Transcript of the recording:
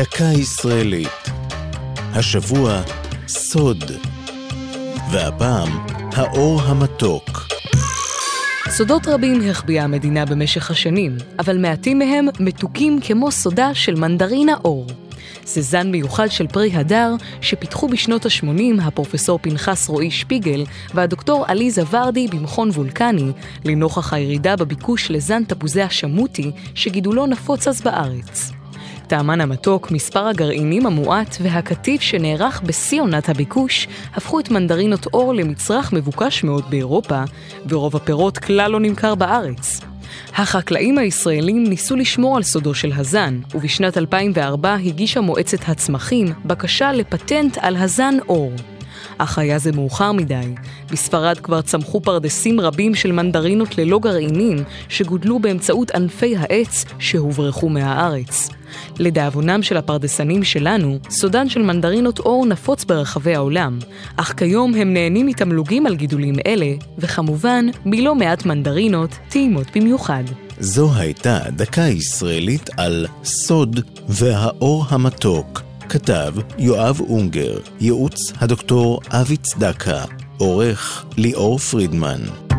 דקה ישראלית. השבוע, סוד. והפעם, האור המתוק. סודות רבים החביאה המדינה במשך השנים, אבל מעטים מהם מתוקים כמו סודה של מנדרינה אור. זה זן מיוחד של פרי הדר שפיתחו בשנות ה-80 הפרופסור פנחס רועי שפיגל והדוקטור עליזה ורדי במכון וולקני, לנוכח הירידה בביקוש לזן תפוזי השמוטי שגידולו נפוץ אז בארץ. טעמן המתוק, מספר הגרעינים המועט והקטיף שנערך בשיא עונת הביקוש הפכו את מנדרינות אור למצרך מבוקש מאוד באירופה, ורוב הפירות כלל לא נמכר בארץ. החקלאים הישראלים ניסו לשמור על סודו של הזן, ובשנת 2004 הגישה מועצת הצמחים בקשה לפטנט על הזן אור. אך היה זה מאוחר מדי. בספרד כבר צמחו פרדסים רבים של מנדרינות ללא גרעינים, שגודלו באמצעות ענפי העץ שהוברחו מהארץ. לדאבונם של הפרדסנים שלנו, סודן של מנדרינות אור נפוץ ברחבי העולם, אך כיום הם נהנים מתמלוגים על גידולים אלה, וכמובן, מלא מעט מנדרינות טעימות במיוחד. זו הייתה דקה ישראלית על סוד והאור המתוק. כתב יואב אונגר, ייעוץ הדוקטור אבי צדקה, עורך ליאור פרידמן.